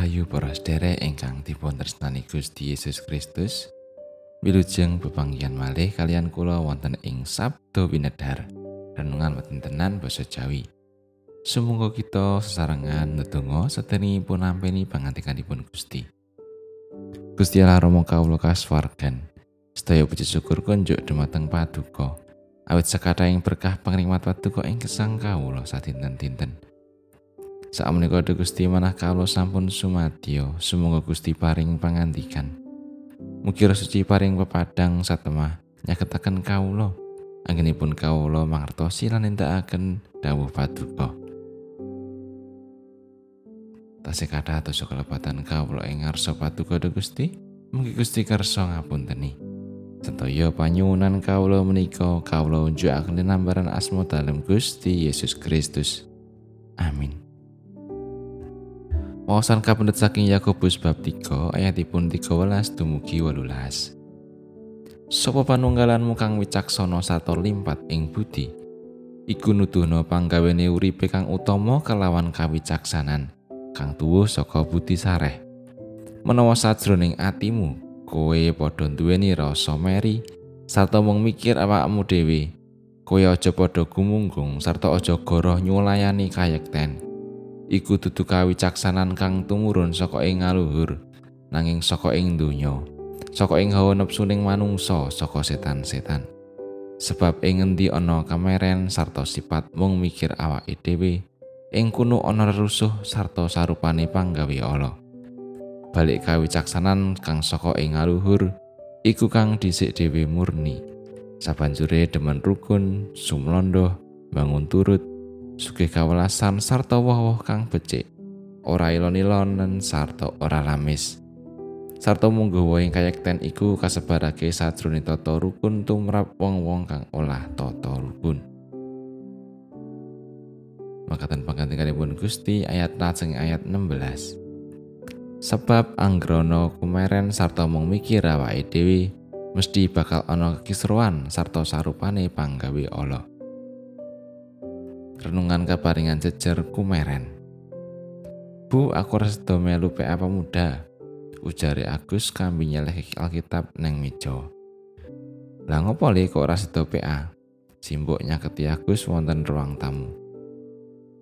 Rahayu para sedherek ingkang dipun tresnani Gusti Yesus Kristus. Wilujeng bebanggian malih kalian kula wonten ing Sabdo Winedhar. Renungan wetentenan basa Jawi. Sumangga kita sesarengan ndedonga sedenipun nampeni pangantikanipun Gusti. Gusti Allah Rama kawula kasuwargan. Sedaya puji syukur kunjuk dumateng Paduka. Awit sakataing berkah pangrimat Paduka ing gesang kawula sadinten-dinten. Sakmenika Gusti manah kawula sampun sumadyo, sumangga Gusti paring pangandikan. Mugi suci paring pepadang satemah nyaketaken kawula. Anggenipun kawula mangertosi lan nindakaken dawuh paduka. Tasih kathah atau kelepatan kawula ing ngarsa paduka Gusti. Mugi Gusti kersa ngapunteni. Sedaya panyuwunan kawula menika kawula unjukaken nambaran asma dalem Gusti Yesus Kristus. Amin. Wawasan kapendet saking Yakobus bab 3 ayatipun 13 dumugi 18. Sopo panunggalanmu kang wicaksana sarta limpat ing budi iku nuduhna panggawene uripe kang utama kelawan kawicaksanan kang tuwuh saka budi sareh. Menawa sajroning atimu kowe padha duweni rasa meri sarta mung mikir awakmu dhewe, kowe aja padha gumunggung sarta aja goroh nyulayani kayekten. Iku dudu kawicaksanan kang tumurun saka ing ngaluhur nanging saka ing donya saka ing hawa nepsuning manungsa saka setan-setan. Sebab ing ngendi ana kameren sarta sifat mung mikir awake dhewe ing kuno ana rusuh sarta sarupane panggawe Allah balik kawicaksanan kang saka ing ngaluhur iku kang dhisik dhewe murni. Sabanjure demen rukun sumlondo bangun turut sugih kawelasan sarta woh-woh kang becik. Ora ilon-ilon lan sarta ora lamis. Sarta mungguh woh ing kayekten iku kasebarake sajroning tata rukun tumrap wong-wong kang olah tata rukun. Makatan panggantikanipun Gusti ayat lajeng ayat 16 sebab anggrono kumeren sarta mung mikir awake dhewe mesti bakal ana kekisruan sarta sarupane panggawe Allah renungan keparingan jejer kumeren. Bu, aku resto melu PA muda. Ujari Agus kambi nyeleh Alkitab neng meja. Lah ngopo li kok ora sedo PA? Simbok nyaketi Agus wonten ruang tamu.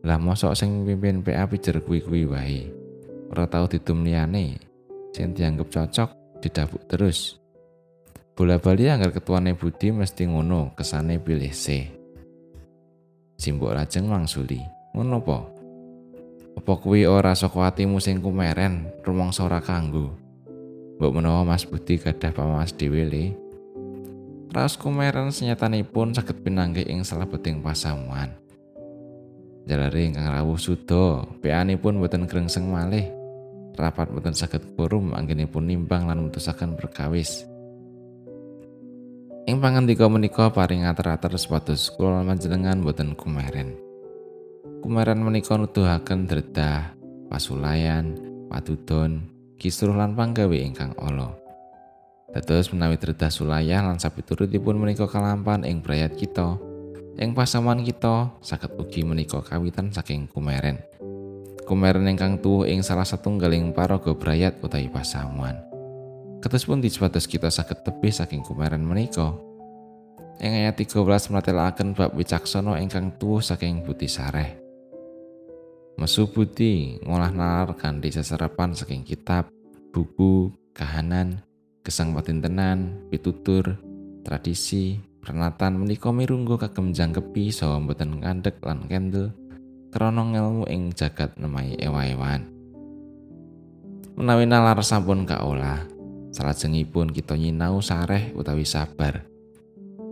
Lah mosok sing pimpin PA pijer kuwi-kuwi wae. Ora tau didum liyane. Sing dianggep cocok didabuk terus. Bola bali anggar ketuane Budi mesti ngono, kesane pilih C. Simbok lajeng mangsuli. Ngono apa? Apa kuwi ora saka atimu sing kumeren, rumangsa ora kanggo? Mbok menawa Mas Budi gadah pamawas dhewe le. Raos kumeren senyatanipun saged pinanggih ing salebeting pasamuan. Jalare ingkang rawuh suda, peanipun boten grengseng malih. Rapat boten saged quorum anggenipun nimbang lan mutusaken berkawis. Ing pangandika menika paring ater-ater sepatus kula panjenengan boten kumeren. Kumeren menika nuduhaken dredah, pasulayan, padudon, kisruh lan panggawe ingkang ala. Dados menawi dredah sulayan lan sapiturutipun menika kalampan ing brayat kita, ing pasaman kita saged ugi menika kawitan saking kumeren. Kumeren ingkang tuwuh ing salah satunggaling paraga brayat utawi pasamuan. Ketus pun dicepatus kita sakit tebih saking kumaren menika. Ing ayat 13 meratelaken bab wicaksana ingkang tuwuh saking putih sareh. Mesu putih ngolah nalar kanthi seserapan saking kitab, buku, kahanan, gesang patintenan, pitutur, tradisi, pernatan menika mirunggo kagem jangkepi saha mboten ngandhek lan kendel krana ngelmu ing jagat nemahi ewa-ewan. Menawi nalar sampun kaolah, salajengipun kita nyinau sareh utawi sabar.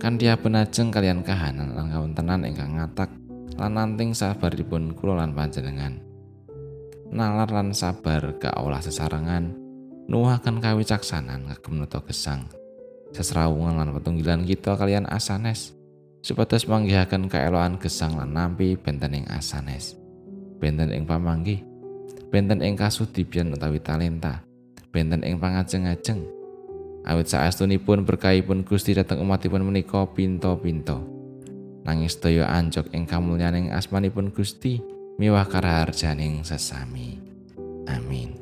Kan dia penajeng kalian kahanan lan kawontenan ingkang ngatak lan nanting sabaripun kula lan panjenengan. Nalar lan sabar olah sesarengan nuwuhaken kawicaksanan kagem nata gesang. Sesrawungan lan petunggilan kita kalian asanes supados manggihaken kaeloan gesang lan nampi benten ing asanes. Benten ing pamanggih, benten ing kasudipian utawi talenta, benten ing pangajeng-ajeng. Awit saestunipun berkahipun Gusti dhateng umatipun menika pinto-pinto. Nanging sedaya anjok ing kamulyaning asmanipun Gusti miwah karaharjaning sesami. Amin.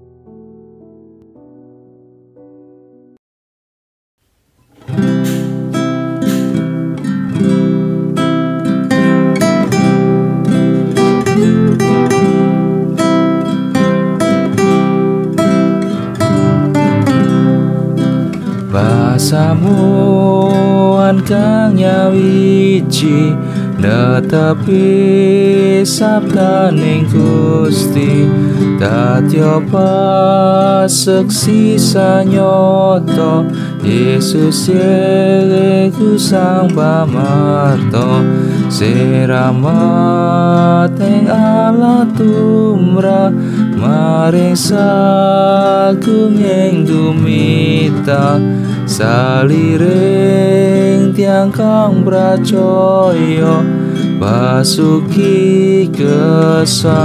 Pasamuan kang nyawiji netepi sabdaning Gusti. Tatyo paseksi sanyoto Yesus yeku sang pamarto. Seramat ing Allah tumrap maring sagung ing dumita saliring tiang kang pracaya basuki kesangiro